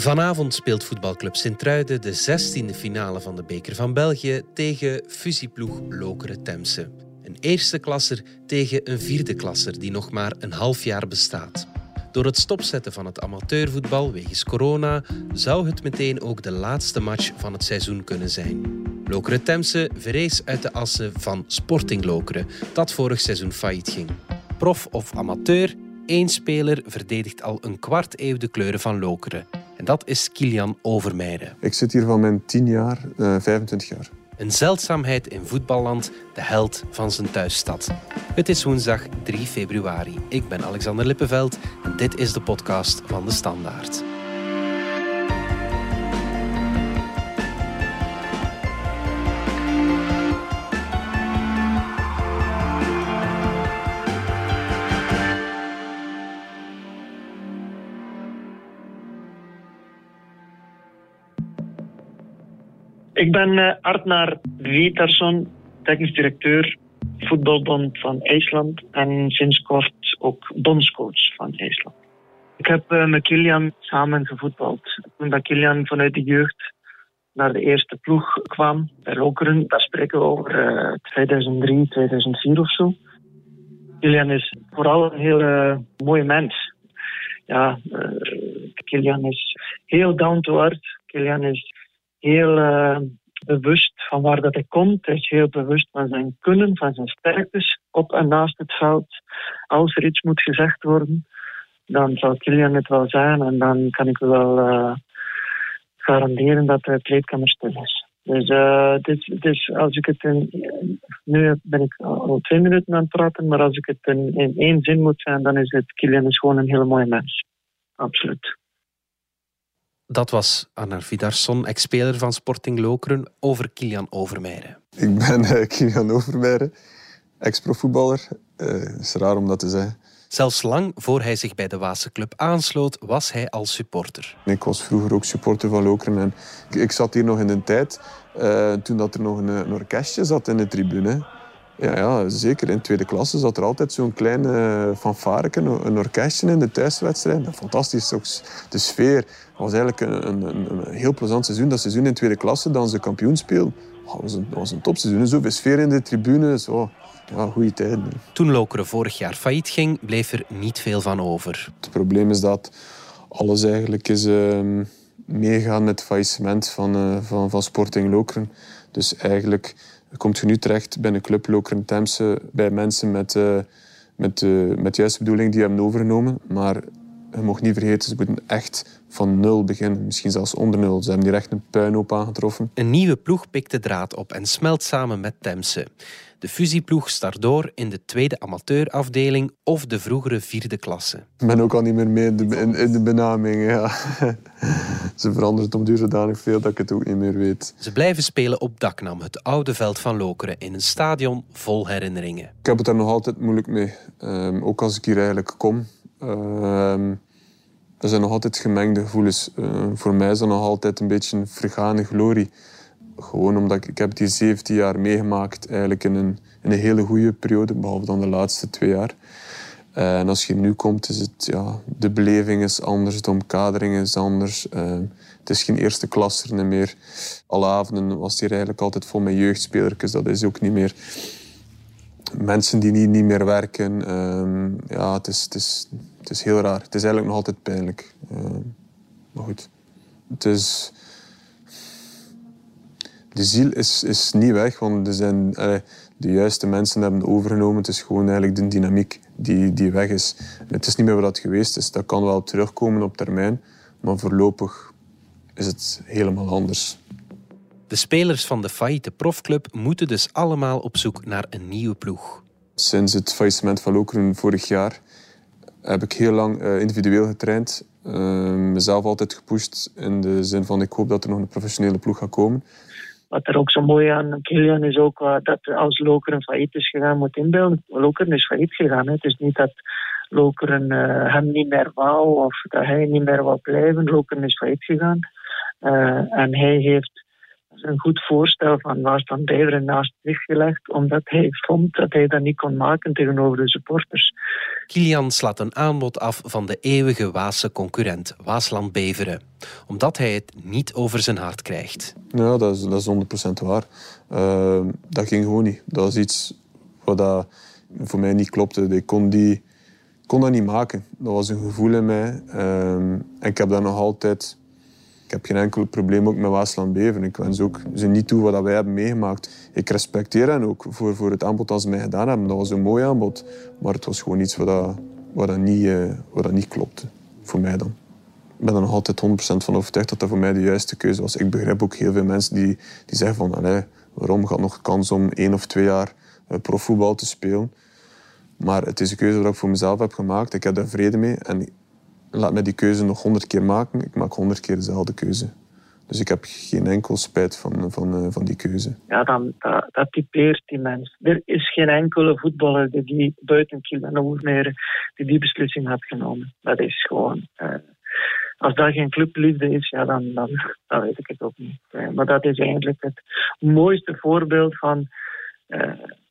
Vanavond speelt voetbalclub Sint-Truiden de 16e finale van de Beker van België tegen fusieploeg Lokeren Temse. Een eerste klasser tegen een vierde klasser die nog maar een half jaar bestaat. Door het stopzetten van het amateurvoetbal wegens corona zou het meteen ook de laatste match van het seizoen kunnen zijn. Lokeren Temse verrees uit de assen van Sporting Lokeren, dat vorig seizoen failliet ging. Prof of amateur, één speler verdedigt al een kwart eeuw de kleuren van Lokeren. Dat is Kilian Overmeijden. Ik zit hier van mijn 10 jaar, uh, eh, 25 jaar. Een zeldzaamheid in voetballand, de held van zijn thuisstad. Het is woensdag 3 februari. Ik ben Alexander Lippenveld en dit is de podcast van de Standaard. Ik ben uh, Artnar Wietersson, technisch directeur voetbalbond van IJsland en sinds kort ook bondscoach van IJsland. Ik heb uh, met Kilian samen gevoetbald. Toen Kilian vanuit de jeugd naar de eerste ploeg kwam bij Lokeren, daar spreken we over uh, 2003, 2004 of zo. Kilian is vooral een hele mooie mens. Ja, uh, Kilian is heel down to earth. Kilian is heel uh, bewust van waar dat hij komt. Hij is heel bewust van zijn kunnen, van zijn sterktes op en naast het veld. Als er iets moet gezegd worden, dan zal Kilian het wel zijn en dan kan ik wel uh, garanderen dat de kleedkamer stil is. Dus, uh, dit, dus als ik het in, nu ben ik al twee minuten aan het praten, maar als ik het in, in één zin moet zijn, dan is het Kilian is gewoon een hele mooie mens. Absoluut. Dat was Arnar Vidarsson, ex-speler van Sporting Lokeren, over Kilian Overmeijeren. Ik ben uh, Kilian Overmeijeren, ex-profvoetballer. Uh, is raar om dat te zeggen. Zelfs lang voor hij zich bij de Waalse club aansloot, was hij al supporter. Ik was vroeger ook supporter van Lokeren. En ik, zat hier nog in de tijd uh, toen dat er nog een, een orkestje zat in de tribune. Ja, ja, zeker. In tweede klasse zat er altijd zo'n klein uh, fanfareke, een orkestje in de thuiswedstrijd. Fantastisch. Ook de sfeer was eigenlijk een, een, een, heel plezant seizoen. Dat seizoen in tweede klasse, dan ze kampioen speelden. Dat was een, was een topseizoen. Zoveel sfeer in de tribune. Zo. Ja, goede tijden. Toen Lokeren vorig jaar failliet ging, bleef er niet veel van over. Het probleem is dat alles eigenlijk is uh, meegaan met het faillissement van, uh, van, van Sporting Lokeren. Dus eigenlijk komt je nu terecht bij een club Lokeren Temse, bij mensen met, uh, met, uh, met de juiste bedoeling die hebben overgenomen. Maar je mag niet vergeten, ze moeten echt van nul beginnen. Misschien zelfs onder nul. Ze hebben hier echt een puinhoop aangetroffen. Een nieuwe ploeg pikt de draad op en smelt samen met Temse. De fusieploeg start door in de tweede amateurafdeling of de vroegere vierde klasse. Ik ben ook al niet meer mee in de, in, de benaming. Ja. Ze verandert om duur zodanig veel dat ik het ook niet meer weet. Ze blijven spelen op Daknam, het oude veld van Lokeren, in een stadion vol herinneringen. Ik heb het daar nog altijd moeilijk mee. Um, ook als ik hier eigenlijk kom. Um, er zijn nog altijd gemengde gevoelens. Uh, voor mij is dat nog altijd een beetje een vergane glorie. Gewoon omdat ik, heb die 17 jaar meegemaakt eigenlijk in een, in een hele goede periode, behalve dan de laatste twee jaar. Uh, en als je nu komt, is het, ja, de beleving is anders, de omkadering is anders. Uh, het is geen eerste klasser meer. Alle avonden was hier eigenlijk altijd vol met jeugdspelers. Dat is ook niet meer. Mensen die niet, niet meer werken. Uh, ja, het is, het, is, het is heel raar. Het is eigenlijk nog altijd pijnlijk. maar goed, het is de ziel is, is niet weg, want er zijn, de juiste mensen hebben overgenomen. Het is gewoon eigenlijk de dynamiek die, die weg is. Het is niet meer wat het geweest is. Dat kan wel terugkomen op termijn, maar voorlopig is het helemaal anders. De spelers van de failliete profclub moeten dus allemaal op zoek naar een nieuwe ploeg. Sinds het faillissement van Lokeren vorig jaar heb ik heel lang uh, individueel getraind. Uh, mezelf altijd gepusht in de zin van ik hoop dat er nog een professionele ploeg gaat komen. Wat er ook zo mooi aan Kilian is ook uh, dat als Lokeren failliet is gegaan, moet inbeelden. Lokeren is failliet gegaan. Het is niet dat Lokeren uh, hem niet meer wou of dat hij niet meer wou blijven. Lokeren is failliet gegaan. Uh, en hij heeft een goed voorstel van Waarstand Beveren naast zich gelegd, omdat hij vond dat hij dat niet kon maken tegenover de supporters. Kilian slaat een aanbod af van de eeuwige Waase concurrent Waasland Beveren. omdat hij het niet over zijn hart krijgt. Ja, dat is, dat is 100% waar. Uh, dat ging gewoon niet. Dat is iets wat dat voor mij niet klopte. Ik kon, die, kon dat niet maken. Dat was een gevoel in mij. Uh, en ik heb dat nog altijd ik heb geen enkel probleem ook met Waasland Beven. Ik wens ook ze niet toe wat wij hebben meegemaakt. Ik respecteer hen ook voor, voor het aanbod dat ze mij gedaan hebben. Dat was een mooi aanbod. Maar het was gewoon iets wat, dat, wat, dat niet, uh, wat dat niet klopte. Voor mij dan. Ik ben er nog altijd 100% van overtuigd dat dat voor mij de juiste keuze was. Ik begrijp ook heel veel mensen die, die zeggen van... Waarom gaat nog kans om één of twee jaar uh, profvoetbal te spelen? Maar het is een keuze die ik voor mezelf heb gemaakt. Ik heb daar vrede mee. En laat mij die keuze nog honderd keer maken. Ik maak honderd keer dezelfde keuze. Dus ik heb geen enkel spijt van, van, eh, van die keuze. Ja, dan, dat, dat typeert die mens. Er is geen enkele voetballer die, buiten Kiel en meer die die beslissing had genomen. Dat is gewoon... Uh, als dat geen clubliefde is, ja, dan, dan, dan weet ik het ook niet. Uh, maar dat is eigenlijk het mooiste voorbeeld van...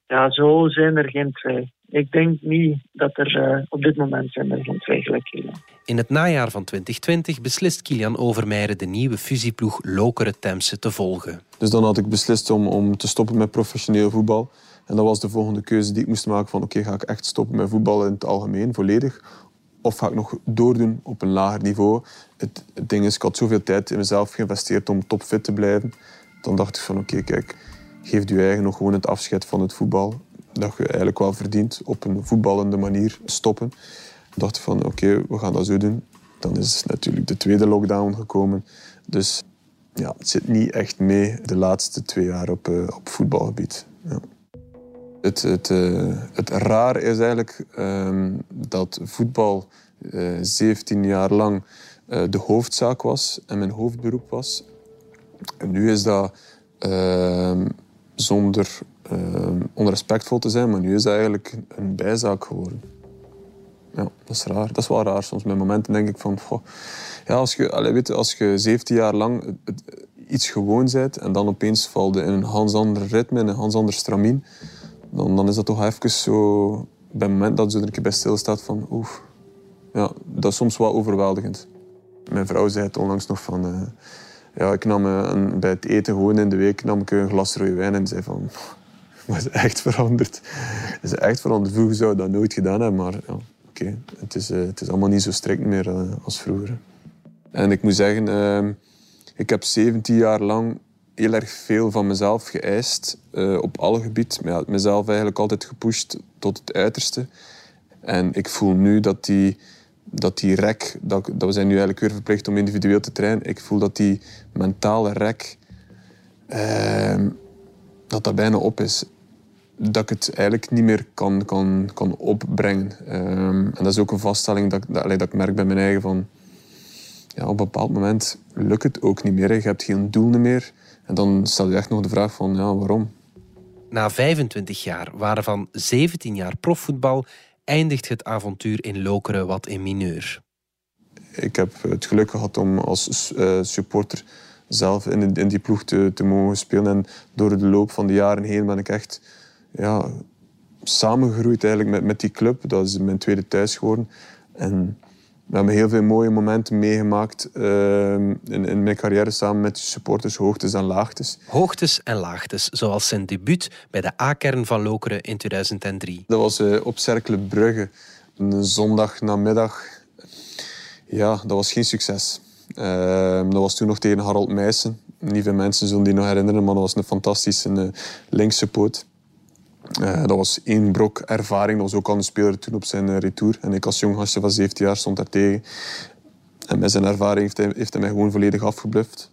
ja, zo zijn er geen twee. Ik denk niet dat er uh, op dit moment zijn er geen twee gelijk Kilian. In het najaar van 2020 beslist Kilian Overmeijer de nieuwe fusieploeg Lokeren Temse te volgen. Dus dan had ik beslist om, om te stoppen met professioneel voetbal. En dat was de volgende keuze die ik moest maken van oké, ga ik echt stoppen met voetbal in het algemeen, volledig? Of ga ik nog doordoen op een lager niveau? Het, het ding is, ik had zoveel tijd in mezelf geïnvesteerd om topfit te blijven. Dan dacht ik van oké, kijk, geef je eigen nog gewoon het afscheid van het voetbal dat je eigenlijk wel verdient op een voetballende manier stoppen. Ik dacht van oké, we gaan dat zo doen. Dan is natuurlijk de tweede lockdown gekomen. Dus ja, het zit niet echt mee de laatste twee jaar op, uh, op voetbalgebied. Ja. Het, het, uh, het raar is eigenlijk um, dat voetbal uh, 17 jaar lang de hoofdzaak was en mijn hoofdberoep was. En nu is dat ehm, zonder onrespectvol te zijn, maar nu is dat eigenlijk een bijzaak geworden. Ja, dat is raar. Dat is wel raar. Soms met momenten denk ik van... ja, als, je, allez, weet, als je 17 jaar lang iets gewoon bent en dan opeens valt in een hans ander ritme, in een hans ander stramien, dan, dan is dat toch even zo... Bij het moment dat je er een keer bij stilstaat van... Oef, ja, dat is soms wel overweldigend. Mijn vrouw zei het onlangs nog van... Uh, ja, ik nam een, bij het eten gewoon in de week nam ik een glas rode wijn en zei van... Is echt veranderd. Is echt veranderd. Vroeger zou ik dat nooit gedaan hebben, maar ja, oké. Het, is, uh, het is allemaal niet zo strikt meer uh, als vroeger. En ik moet zeggen, uh, ik heb 17 jaar lang heel erg veel van mezelf geëist. Uh, op alle gebieden. Ja, mezelf eigenlijk altijd gepusht tot het uiterste. En ik voel nu dat die, dat die rek, dat, dat we zijn nu eigenlijk weer verplicht om individueel te trainen. Ik voel dat die mentale rek ehm, dat dat bijna op is dat ik het eigenlijk niet meer kan, kan, kan opbrengen. Um, en dat is ook een vaststelling dat, dat, dat ik merk bij mijn eigen van... Ja, op een bepaald moment lukt het ook niet meer. Je hebt geen doel meer. En dan stel je echt nog de vraag van, ja, waarom? Na 25 jaar, waarvan 17 jaar profvoetbal, eindigt het avontuur in Lokeren wat in mineur. Ik heb het geluk gehad om als uh, supporter zelf in, in die ploeg te, te mogen spelen. En door de loop van de jaren heen ben ik echt ja, samengegroeid eigenlijk met, met die club. Dat is mijn tweede thuis geworden. En we hebben heel veel mooie momenten meegemaakt uh, in, in, mijn carrière samen met de supporters, hoogtes en laagtes. Hoogtes en laagtes, zoals zijn debuut bij de A-kern van Lokeren in 2003. Dat was uh, op Cercle Brugge, een zondagnamiddag. Ja, dat was geen succes. Uh, dat was toen nog tegen Harold Meijsen. Niet veel mensen zullen die nog herinneren, maar dat was een fantastische uh, linkse poot. Uh, dat was één brok ervaring. Dat was ook al een speler toen op zijn uh, retour. En ik als jong gastje van 17 jaar stond daar tegen. En met zijn ervaring heeft hij, heeft mij gewoon volledig afgebluft.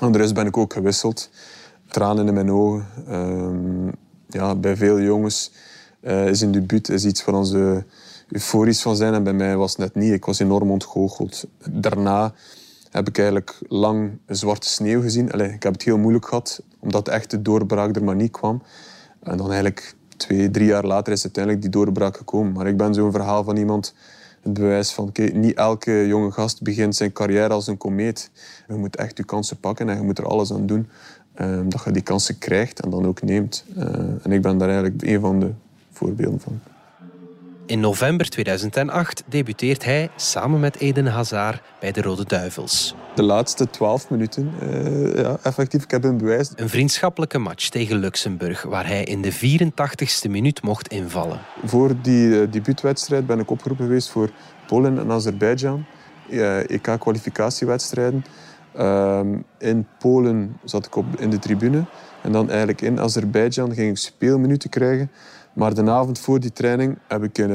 En de rest ben ik ook gewisseld. Tranen in mijn ogen. Uh, ja, bij veel jongens uh, is een debuut is iets waar ze euforisch van zijn. En bij mij was het net niet. Ik was enorm ontgoocheld. Daarna heb ik eigenlijk lang zwarte sneeuw gezien. Ik heb het heel moeilijk gehad, omdat echt de doorbraak er maar niet kwam. En dan eigenlijk twee, drie jaar later is uiteindelijk die doorbraak gekomen. Maar ik ben zo'n verhaal van iemand, het bewijs van, okay, niet elke jonge gast begint zijn carrière als een komeet. Je moet echt je kansen pakken en je moet er alles aan doen um, dat je die kansen krijgt en dan ook neemt. Uh, en ik ben daar eigenlijk een van de voorbeelden van. In november 2008 debuteert hij samen met Eden Hazard bij de Rode Duivels. De laatste twaalf minuten, uh, ja, effectief, ik heb een bewijs. Een vriendschappelijke match tegen Luxemburg, waar hij in de 84ste minuut mocht invallen. Voor die uh, debuutwedstrijd ben ik opgeroepen geweest voor Polen en Azerbeidzjan. Uh, EK-kwalificatiewedstrijden. Ehm, in Polen zat ik op, in de tribune. En dan eigenlijk in Azerbeidzjan ging ik speelminuten krijgen. Maar de avond voor die training heb ik een,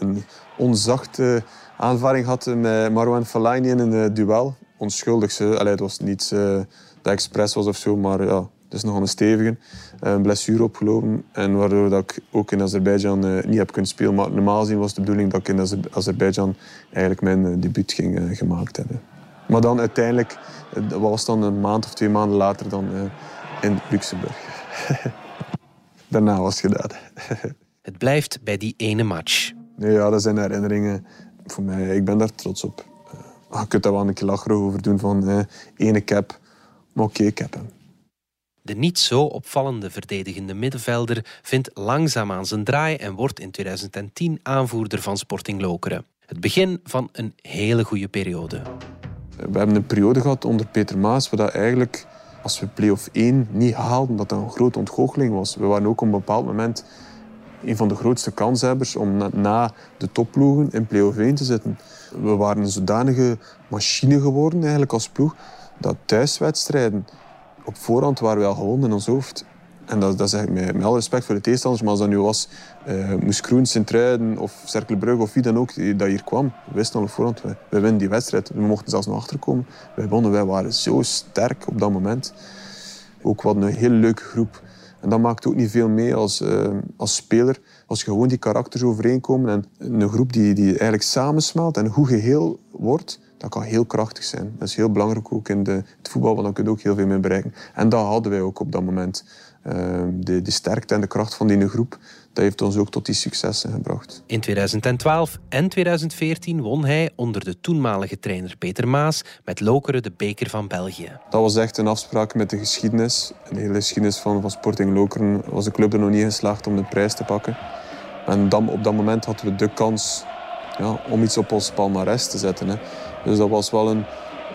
eh, onzachte aanvaring gehad met Marwan Fellaini in een eh, duel. Onschuldig. Allee, het was niet uh, dat expres was of zo, maar ja, het is nogal een stevige. Een blessure opgelopen. En waardoor dat ik ook in Azerbeidzjan uh, niet heb kunnen spelen. Maar normaal gezien was de bedoeling dat ik in Azerbeidzjan eigenlijk mijn debuut ging gemaakt hebben. Maar dan uiteindelijk, was dan een maand of twee maanden later dan in Luxemburg. Daarna was het gedaan. het blijft bij die ene match. Nee, ja, dat zijn herinneringen voor mij. Ik ben daar trots op. Uh, je kunt daar wel een keer lacherig over doen van uh, ene cap. Maar oké, okay, ik heb hem. De niet zo opvallende verdedigende middenvelder vindt langzaamaan zijn draai en wordt in 2010 aanvoerder van Sporting Lokeren. Het begin van een hele goede periode. We hebben een periode gehad onder Peter Maas, waar dat eigenlijk als we play-off 1 niet haalden, dat dat een grote ontgoocheling was. We waren ook op een bepaald moment een van de grootste kanshebbers om na, de topploegen in play-off 1 te zitten. We waren een zodanige machine geworden eigenlijk als ploeg, dat thuiswedstrijden op voorhand waren we al gewonnen in ons hoofd. En dat, dat zeg ik met, met alle respect voor de tegenstanders, maar als dat nu was uh, Moes Kroen, Sint-Truiden of Cerkelbrugge of wie dan ook dat hier kwam, we wisten al op voorhand, wij, winnen die wedstrijd. We mochten zelfs nog achterkomen. Wij wonnen, wij waren zo sterk op dat moment. Ook wat een hele leuke groep. En dat maakt ook niet veel mee als, uh, als speler. Als je gewoon die karakters overeenkomen en een groep die, die eigenlijk samensmelt en goed geheel wordt, dat kan heel krachtig zijn. Dat is heel belangrijk ook in de, het voetbal, want dan kun je ook heel veel mee bereiken. En dat hadden wij ook op dat moment. Ehm, de, de sterkte en de kracht van die groep, dat heeft ons ook tot die successen gebracht. In 2012 en 2014 won hij onder de toenmalige trainer Peter Maas met Lokeren de beker van België. Dat was echt een afspraak met de geschiedenis. De hele geschiedenis van, van Sporting Lokeren was de club er nog niet geslaagd om de prijs te pakken. En dan, op dat moment hadden we de kans ja, om iets op ons palmarès te zetten. Hè. Dus dat was wel een,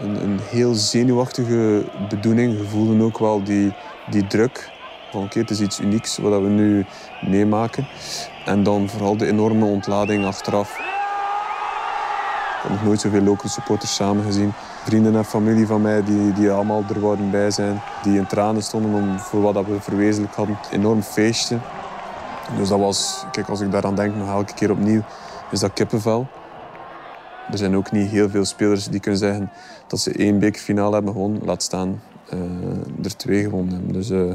een, een heel zenuwachtige bedoeling. We voelden ook wel die, die druk oké, het is iets unieks wat we nu meemaken. En dan vooral de enorme ontlading achteraf. Ik heb nog nooit zoveel lokale supporters samen gezien. Vrienden en familie van mij die, die allemaal er wouden bij zijn. Die in tranen stonden om, voor wat we verwezenlijk hadden. Enorm feestje. Dus dat was, kijk, als ik daaraan denk, nog elke keer opnieuw, is dat kippenvel. Er zijn ook niet heel veel spelers die kunnen zeggen dat ze één bekerfinale hebben gewonnen. Laat staan uh, er twee gewonnen hebben. Dus uh,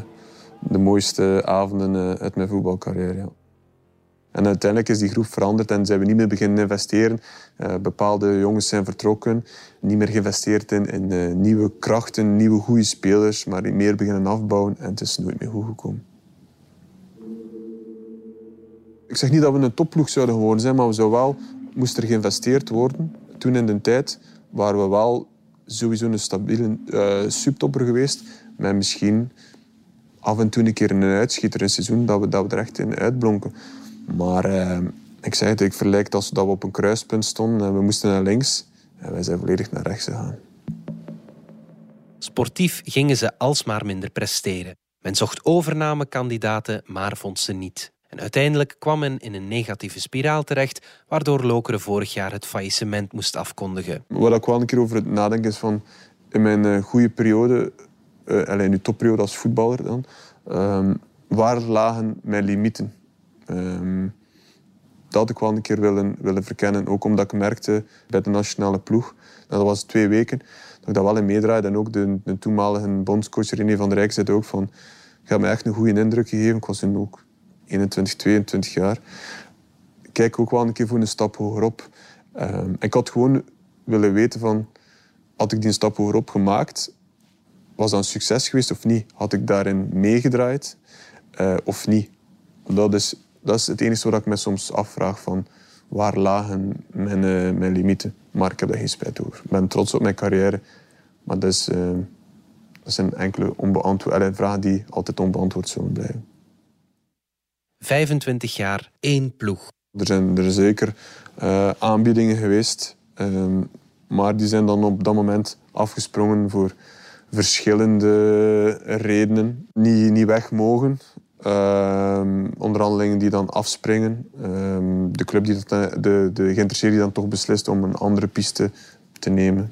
de mooiste avonden uh, uit mijn voetbalcarrière. Ja. En uiteindelijk is die groep veranderd en zijn we niet meer beginnen investeren. bepaalde jongens zijn vertrokken. Niet meer geïnvesteerd in, in nieuwe krachten, nieuwe goede spelers. Maar meer beginnen afbouwen en het is nooit meer goed gekomen. Ik zeg niet dat we een topploeg zouden geworden zijn, maar we zouden wel moest er geïnvesteerd worden. Toen in de tijd waren we wel sowieso een stabiele subtopper geweest. Met misschien af en toe een keer een uitschieter een seizoen dat we, dat we er echt in uitblonken. Maar uh, ik zei het, ik vergelijk als dat we op een kruispunt stonden en we moesten naar links. En wij zijn volledig naar rechts gegaan. Sportief gingen ze alsmaar minder presteren. Men zocht overnamekandidaten, maar vond ze niet. En uiteindelijk kwam men in een negatieve spiraal terecht, waardoor Lokeren vorig jaar het faillissement moest afkondigen. Wat ik wel een keer over het nadenken is van in mijn uh, goede periode, uh, alleen nu topperiode als voetballer dan, um, waar lagen mijn limieten? Um, dat had ik wel een keer willen, willen verkennen. Ook omdat ik merkte bij de nationale ploeg, dat was twee weken, dat ik dat wel in meedraaide. En ook de, de toenmalige bondscoach René van der Rijk zei ook van, ik heb me echt een goede indruk gegeven. Ik was toen ook 21, 22 jaar. Kijk ook wel een keer voor een stap hogerop. Um, ik had gewoon willen weten van, had ik die stap hogerop gemaakt, was dat een succes geweest of niet? Had ik daarin meegedraaid uh, of niet? Dat is, dat is het enige wat ik me soms afvraag van, waar lagen mijn, uh, mijn limieten? Maar ik heb daar geen spijt over. Ik ben trots op mijn carrière, maar dat, is, uh, dat zijn enkele onbeantwoorde vragen die altijd onbeantwoord zullen blijven. 25 jaar, één ploeg. Er zijn er zeker aanbiedingen geweest, uh, maar die zijn dan op dat moment afgesprongen voor verschillende redenen. Niet, niet weg mogen. Uh, onderhandelingen die dan afspringen. Ehm, de club die dat, de, de geïnteresseerde die dan toch beslist om een andere piste te nemen.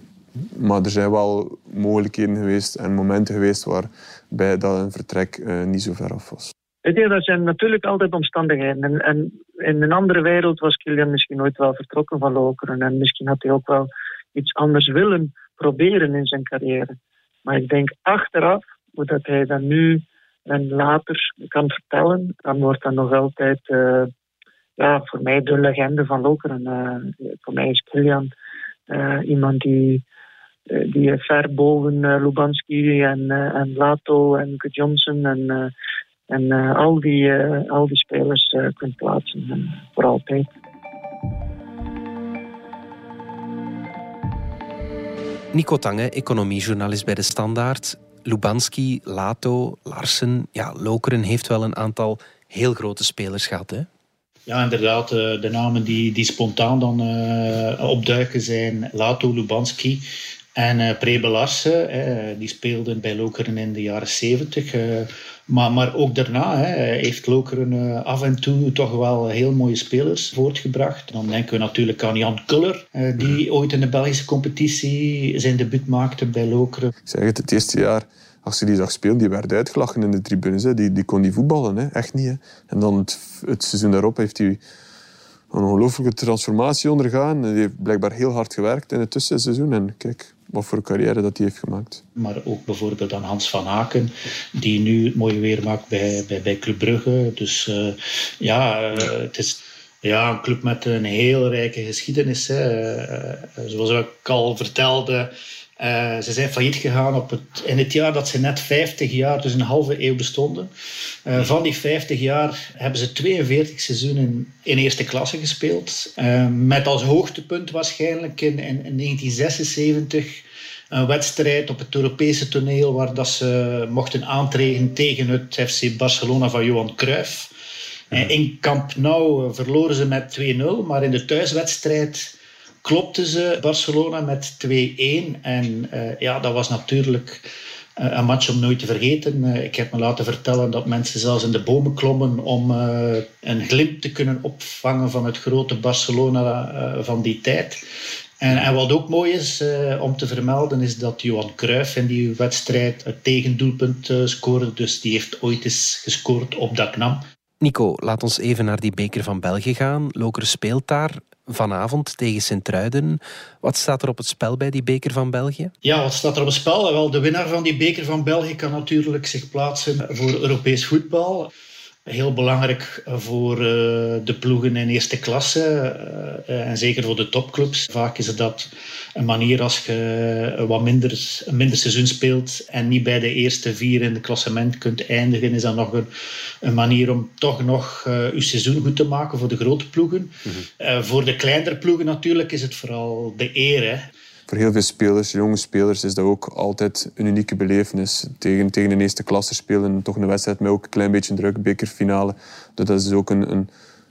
Maar er zijn wel mogelijkheden geweest en momenten geweest waarbij dat een vertrek uh, niet zo ver af was. Ja, dat zijn natuurlijk altijd omstandigheden. En, en, in een andere wereld was Kilian misschien ooit wel vertrokken van Lokeren. En misschien had hij ook wel iets anders willen proberen in zijn carrière. Maar ik denk achteraf, hoe hij dat nu en later kan vertellen, dan wordt dat nog altijd uh, ja, voor mij de legende van Lokeren. Uh, voor mij is Kilian uh, iemand die, die ver boven Lubanski en, en Lato en Johnson en, en al, die, al die spelers kunt plaatsen voor altijd. Nico Tange, economiejournalist bij De Standaard. Lubanski, Lato, Larsen. Ja, Lokeren heeft wel een aantal heel grote spelers gehad, hè? Ja, inderdaad. Eh, de namen die, die spontaan dan uh, opduiken zijn Lato, Lubanski en uh, Prebe Larsen. die speelden bij Lokeren in de jaren 70. Maar, maar ook daarna hè, heeft Lokeren af en toe toch wel heel mooie spelers voortgebracht. Dan denken we natuurlijk aan Jan Kuller, die mhm. ooit in de Belgische competitie zijn debuut maakte bij Lokeren. Ik zeg het, het eerste jaar als je die zag spelen, die werd uitgelachen in de tribunes. Hè. Die, die kon niet voetballen, hè. echt niet. Hè. En dan het, het seizoen daarop heeft hij een ongelooflijke transformatie ondergaan. Hij heeft blijkbaar heel hard gewerkt in het tussenseizoen. En kijk, wat voor carrière dat hij heeft gemaakt. Maar ook bijvoorbeeld aan Hans van Aken, die nu het mooie weer maakt bij, bij, bij Club Brugge. Dus uh, ja, uh, het is ja, een club met een heel rijke geschiedenis. Hè. Uh, zoals ik al vertelde, uh, ze zijn failliet gegaan op het, in het jaar dat ze net 50 jaar, dus een halve eeuw bestonden. Uh, van die 50 jaar hebben ze 42 seizoenen in eerste klasse gespeeld. Uh, met als hoogtepunt waarschijnlijk in, in, in, 1976 een wedstrijd op het Europese toneel waar dat ze mochten aantreden tegen het FC Barcelona van Johan Cruijff. In Camp Nou verloren ze met 2-0, maar in de thuiswedstrijd klopten ze Barcelona met 2-1. En uh, ja, dat was natuurlijk uh, een match om nooit te vergeten. Uh, ik heb me laten vertellen dat mensen zelfs in de bomen klommen om een glimp te kunnen opvangen van het grote Barcelona van die tijd. En, en, wat ook mooi is om te vermelden, is dat Johan Cruijff in die wedstrijd het tegendoelpunt scoorde. Dus die heeft ooit eens gescoord op dat knam. Nico, laat ons even naar die beker van België gaan. Loker speelt daar vanavond tegen Sint-Truiden. Wat staat er op het spel bij die beker van België? Ja, wat staat er op het spel? Wel, de winnaar van die beker van België kan natuurlijk zich plaatsen voor Europees voetbal. Heel belangrijk voor uh, de ploegen in eerste klasse uh, en zeker voor de topclubs. Vaak is het dat een manier als je wat minder, een minder seizoen speelt en niet bij de eerste vier in het klassement kunt eindigen, is dat nog een, een manier om toch nog je seizoen goed te maken voor de grote ploegen. Mm voor de kleinere ploegen natuurlijk is het vooral de eer. Hè voor heel veel spelers, jonge spelers, is dat ook altijd een unieke belevenis. Tegen, tegen een eerste klasse spelen, toch een wedstrijd met ook een klein beetje druk, bekerfinale. Dus dat is ook een, een,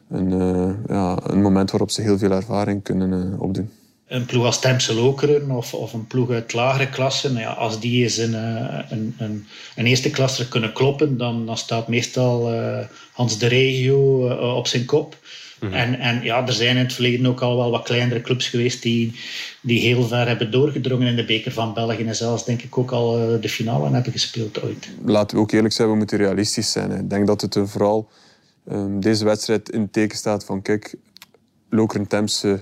een, uh, ja, een moment waarop ze heel veel ervaring kunnen uh, opdoen. Een ploeg als Temse Lokeren of, of een ploeg uit lagere klassen, ja, als die eens een, uh, een, een, een, eerste klasse kunnen kloppen, dan, dan staat meestal Hans de Regio op zijn kop. Mhm. En, en ja, er zijn in het verleden ook al wel wat kleinere clubs geweest die, die heel ver hebben doorgedrongen in de beker van België. En zelfs denk ik ook al eh, de finale hebben gespeeld ooit. Laten we ook eerlijk zijn, we moeten realistisch zijn. Ik denk dat het vooral um, deze wedstrijd in het teken staat van kijk, Lokeren Temse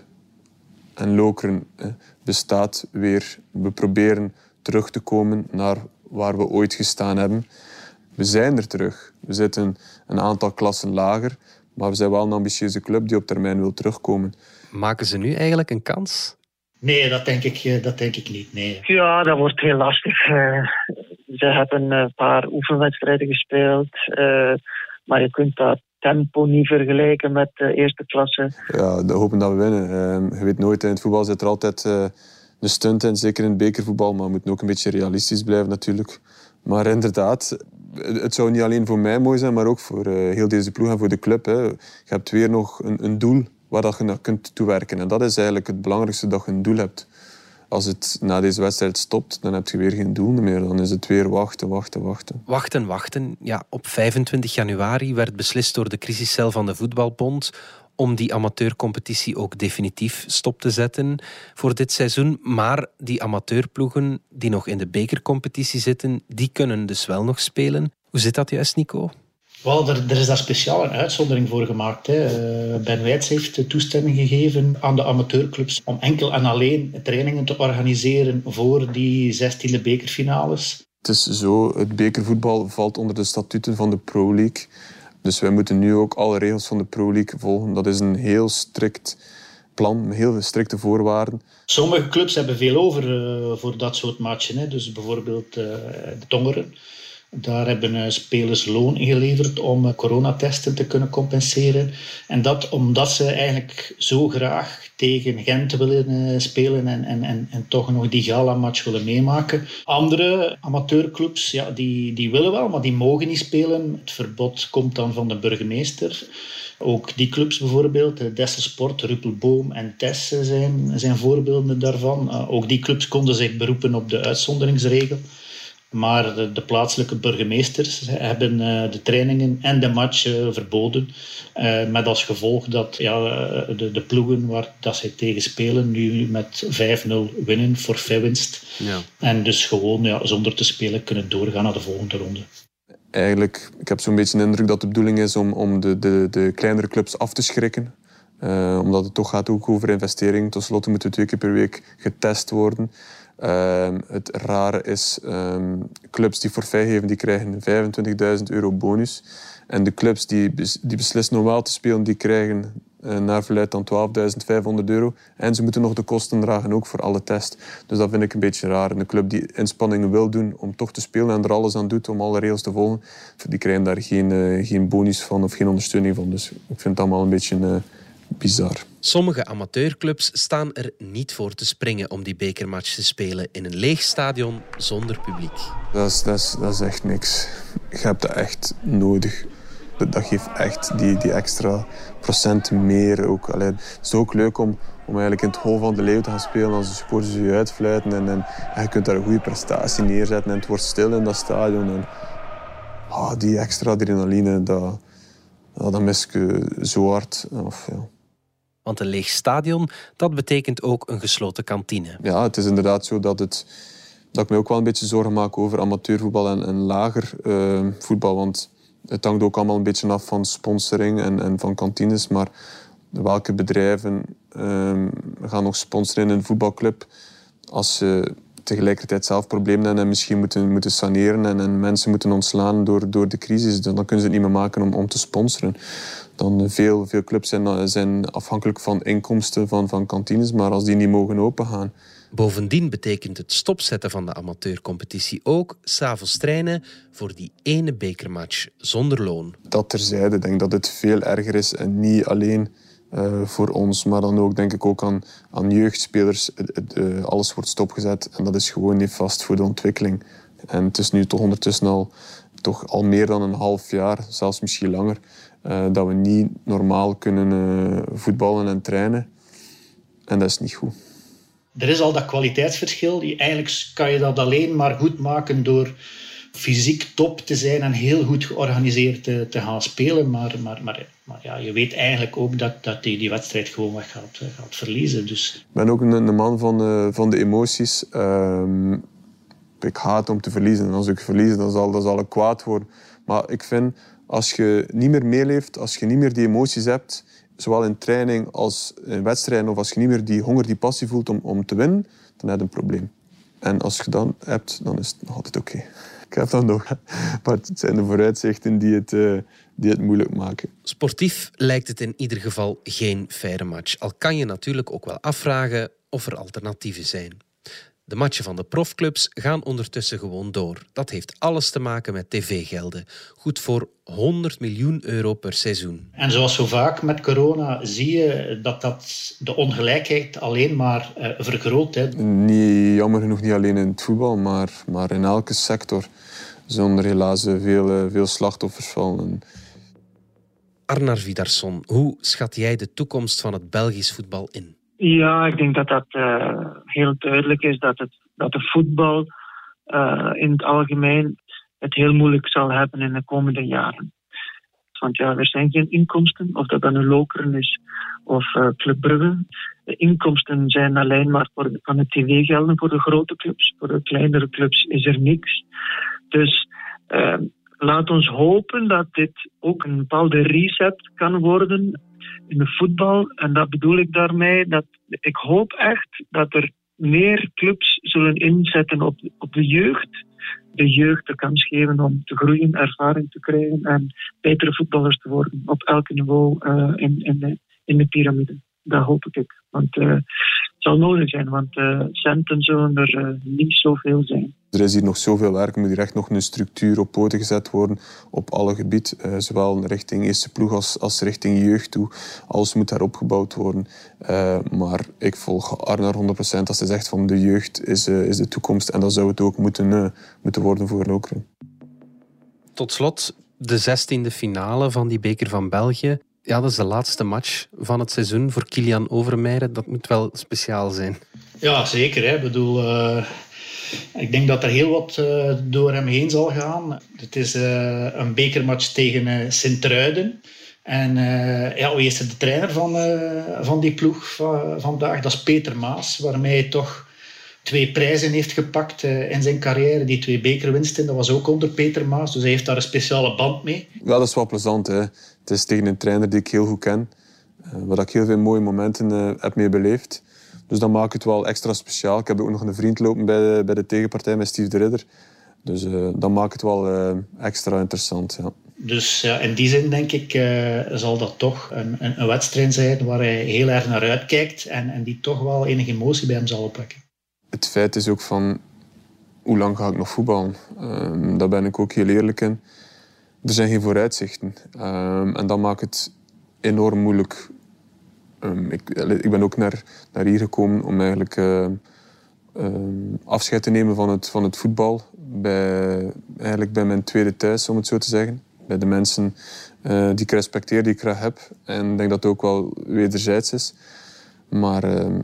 en Lokeren bestaat weer. We proberen terug te komen naar waar we ooit gestaan hebben. We zijn er terug. We zitten een aantal klassen lager. Maar we zijn wel een ambitieuze club die op termijn wil terugkomen. Maken ze nu eigenlijk een kans? Nee, dat denk ik, eh, dat denk ik niet. Nee. Ja, dat wordt heel lastig. Uh, ze hebben een paar oefenwedstrijden gespeeld. Uh, maar je kunt dat tempo niet vergelijken met de eerste klasse. Ja, we hopen dat we winnen. Ehm, je weet nooit, in het voetbal zit er altijd een stunt in. Zeker in het bekervoetbal. Maar we moeten ook een beetje realistisch blijven natuurlijk. Maar inderdaad, het zou niet alleen voor mij mooi zijn, maar ook voor uh, heel deze ploeg en voor de club. Hè. Je hebt weer nog een, een doel waar dat je naar kunt toewerken. En dat is eigenlijk het belangrijkste, dat je een doel hebt. Als het na deze wedstrijd stopt, dan heb je weer geen doel meer. Dan is het weer wachten, wachten, wachten. Wachten, wachten. Ja, op 25 januari werd beslist door de crisiscel van de Voetbalbond om die amateurcompetitie ook definitief stop te zetten voor dit seizoen. Maar die amateurploegen die nog in de bekercompetitie zitten, die kunnen dus wel nog spelen. Hoe zit dat juist, Nico? Wel, er, er, is daar speciaal een uitzondering voor gemaakt. Hè. Eh, ben Wijts heeft toestemming gegeven aan de amateurclubs om enkel en alleen trainingen te organiseren voor die 16e bekerfinales. Het is zo, het bekervoetbal valt onder de statuten van de Pro League. Dus wij moeten nu ook alle regels van de Pro League volgen. Dat is een heel strikt plan, met heel strikte voorwaarden. Sommige clubs hebben veel over uh, voor dat soort matchen. Hè. Dus bijvoorbeeld uh, de Tongeren daar hebben eh, spelers loon ingeleverd om eh, coronatesten te kunnen compenseren. En dat omdat ze eigenlijk zo graag tegen Gent willen eh, spelen en, en, en, en toch nog die gala-match willen meemaken. Andere amateurclubs, ja, die, die willen wel, maar die mogen niet spelen. Het verbod komt dan van de burgemeester. Ook die clubs bijvoorbeeld, Dessel Sport, Ruppelboom en Tess zijn, zijn voorbeelden daarvan. Ook die clubs konden zich beroepen op de uitzonderingsregel. Maar de, de, plaatselijke burgemeesters hebben uh, de trainingen en de match uh, verboden. Uh, met als gevolg dat ja, de, de, ploegen waar dat zij tegen spelen nu met 5-0 winnen, voor winst. Ja. En dus gewoon ja, zonder te spelen kunnen doorgaan naar de volgende ronde. Eigenlijk, ik heb zo'n beetje de indruk dat de bedoeling is om, om de, de, de kleinere clubs af te schrikken. omdat het toch gaat ook over investering. Ten slotte moeten twee keer per week getest worden. Ehm, het rare is, um, clubs die forfait geven, die krijgen 25.000 euro bonus. En de clubs die, die beslissen normaal te spelen, die krijgen uh, naar dan 12.500 euro. En ze moeten nog de kosten dragen, ook voor alle tests. Dus dat vind ik een beetje raar. De club die inspanningen wil doen om toch te spelen en er alles aan doet om alle regels te volgen, die krijgen daar geen, uh, geen bonus van of geen ondersteuning van. Dus ik vind het allemaal een beetje... Uh, bizar. Sommige amateurclubs staan er niet voor te springen om die bekermatch te spelen in een leeg stadion zonder publiek. Dat is, dat is, dat is echt niks. Je hebt dat echt nodig. Dat geeft echt die, die extra procent meer. Ook. Allee, het is ook leuk om, om eigenlijk in het hol van de leeuw te gaan spelen als de supporters je uitfluiten. En, en, en, je kunt daar een goede prestatie neerzetten en het wordt stil in dat stadion. En, oh, die extra adrenaline, dat, dat mis ik zo hard. Of, ja. Want een leeg stadion, dat betekent ook een gesloten kantine. Ja, het is inderdaad zo dat, het, dat ik me ook wel een beetje zorgen maak over amateurvoetbal en, en lager uh, voetbal. Want het hangt ook allemaal een beetje af van sponsoring en, en van kantines. Maar welke bedrijven uh, gaan nog sponsoren in een voetbalclub als ze tegelijkertijd zelf problemen hebben en misschien moeten, moeten saneren en, en mensen moeten ontslaan door, door de crisis. Dan kunnen ze het niet meer maken om, om te sponsoren dan veel, veel clubs zijn, zijn afhankelijk van inkomsten van, van kantines, maar als die niet mogen opengaan. Bovendien betekent het stopzetten van de amateurcompetitie ook s'avonds trainen voor die ene bekermatch zonder loon. Dat terzijde, ik denk dat het veel erger is en niet alleen uh, voor ons, maar dan ook denk ik ook aan, aan jeugdspelers. Uh, alles wordt stopgezet en dat is gewoon niet vast voor de ontwikkeling. En het is nu toch ondertussen al, toch al meer dan een half jaar, zelfs misschien langer, uh, dat we niet normaal kunnen voetballen en trainen. En dat is niet goed. Er is al dat kwaliteitsverschil. Eigenlijk kan je dat alleen maar goed maken door fysiek top te zijn en heel goed georganiseerd te, te gaan spelen. Maar, maar, maar, maar, ja, je weet eigenlijk ook dat, dat die, die wedstrijd gewoon weg gaat, gaat verliezen. Dus. Ik ben ook een, man van, uh, van de emoties. Uh, ik haat om te verliezen. En als ik verlies, dan zal, dan zal ik kwaad worden. Maar ik vind, als je niet meer meeleeft, als je niet meer die emoties hebt, zowel in training als in wedstrijden, of als je niet meer die honger, die passie voelt om, om te winnen, dan heb je een probleem. En als je dat hebt, dan is het nog altijd oké. Heb dat nog, maar het zijn de vooruitzichten die het, uh, die het moeilijk maken. Sportief lijkt het in ieder geval geen faire match. Al kan je natuurlijk ook wel afvragen of er alternatieven zijn. De matchen van de profclubs gaan ondertussen gewoon door. Dat heeft alles te maken met tv-gelden. Goed voor 100 miljoen euro per seizoen. En zoals zo vaak met corona zie je dat dat de ongelijkheid alleen maar uh, vergroot. Hè. Niet, jammer genoeg niet alleen in het voetbal, maar, maar in elke sector. Zonder helaas veel, eh, veel slachtoffers vallen. Arnar Vidarsson, hoe schat jij de toekomst van het Belgisch voetbal in? Ja, ik denk dat dat uh, heel duidelijk is dat, het, dat de voetbal uh, in het algemeen het heel moeilijk zal hebben in de komende jaren. Want ja, er zijn geen inkomsten, of dat dan een Lokeren is of uh, Club. De inkomsten zijn alleen maar voor van de tv-gelden voor de grote clubs. Voor de kleinere clubs is er niks. Dus laat ons hopen dat dit ook een bepaalde reset kan worden in de voetbal. En dat bedoel ik daarmee dat ik hoop echt dat er meer clubs zullen inzetten op, op de jeugd. De jeugd de kans geven om te groeien, ervaring te krijgen en betere voetballers te worden op elk niveau uh, in, in, de, in de piramide. Dat hoop ik. Want uh, het zal nodig zijn, want uh, centen zullen er niet zoveel zijn. Er is hier nog zoveel werk. Er moet hier echt nog een structuur op poten gezet worden op alle gebied. Uh, zowel richting eerste ploeg als, als richting jeugd toe. Alles moet daar opgebouwd worden. Uh, maar ik volg Arnar 100% als hij zegt van de jeugd is, uh, is de toekomst. En dat zou het ook moeten, moeten worden voor Lokeren. Tot slot, de zestiende finale van die beker van België. Ja, dat is de laatste match van het seizoen voor Kilian Overmeijer. Dat moet wel speciaal zijn. Ja, zeker. Hè. Ik bedoel, ik denk dat er heel wat uh, door hem heen zal gaan. Het is uh, een bekermatch tegen uh, Sint-Truiden. En ja, wie is de trainer van, van die ploeg van, vandaag? Dat is Peter Maas, waarmee hij toch twee prijzen heeft gepakt in zijn carrière. Die twee bekerwinsten, dat was ook onder Peter Maas. Dus hij heeft daar een speciale band mee. Ja, dat is wel plezant. Hè. Het is tegen een trainer die ik heel goed ken. waar ik heel veel mooie momenten heb mee beleefd. Dus dat maakt het wel extra speciaal. Ik heb ook nog een vriend lopen bij de, bij de tegenpartij met Steve de Ridder. Dus uh, dat maakt het wel uh, extra interessant. Ja. Dus ja, in die zin denk ik uh, zal dat toch een, een, een, wedstrijd zijn waar hij heel erg naar uitkijkt en, en die toch wel enige emotie bij hem zal opwekken. Het feit is ook van hoe lang ga ik nog voetballen? Um, daar ben ik ook heel eerlijk in. Er zijn geen vooruitzichten. Um, en dat maakt het enorm moeilijk Um, ik, ben ook naar, naar hier gekomen om eigenlijk uh, um, afscheid te nemen van het, van het voetbal. Bij, eigenlijk bij mijn tweede thuis, om het zo te zeggen. Bij de mensen uh, die ik respecteer, die ik graag heb. En ik denk dat het ook wel wederzijds is. Maar uh,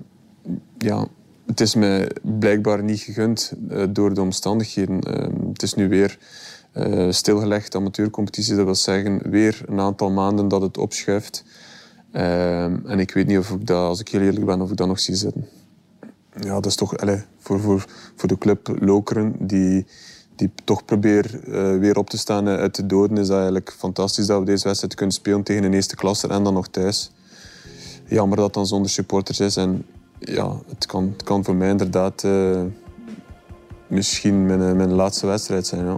ja, het is mij blijkbaar niet gegund uh, door de omstandigheden. het is nu weer stilgelegd, amateurcompetitie. Dat wil zeggen, weer een aantal maanden dat het opschuift. Um, en ik weet niet of ik dat, als ik heel eerlijk ben, of ik dat nog zie zitten. Ja, dat is toch allez, voor, voor, voor de club Lokeren, die, die toch probeert uh, weer op te staan uit de doden, is dat eigenlijk fantastisch dat we deze wedstrijd kunnen spelen tegen een eerste klasse en dan nog thuis. Jammer dat dan zonder supporters is. En ja, het kan, kan voor mij inderdaad uh, misschien mijn, mijn laatste wedstrijd zijn. Ja.